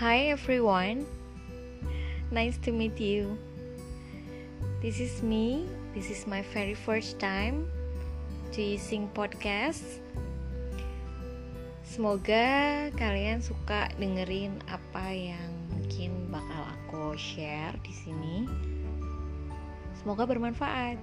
Hi everyone, nice to meet you. This is me. This is my very first time to using podcast. Semoga kalian suka dengerin apa yang mungkin bakal aku share di sini. Semoga bermanfaat.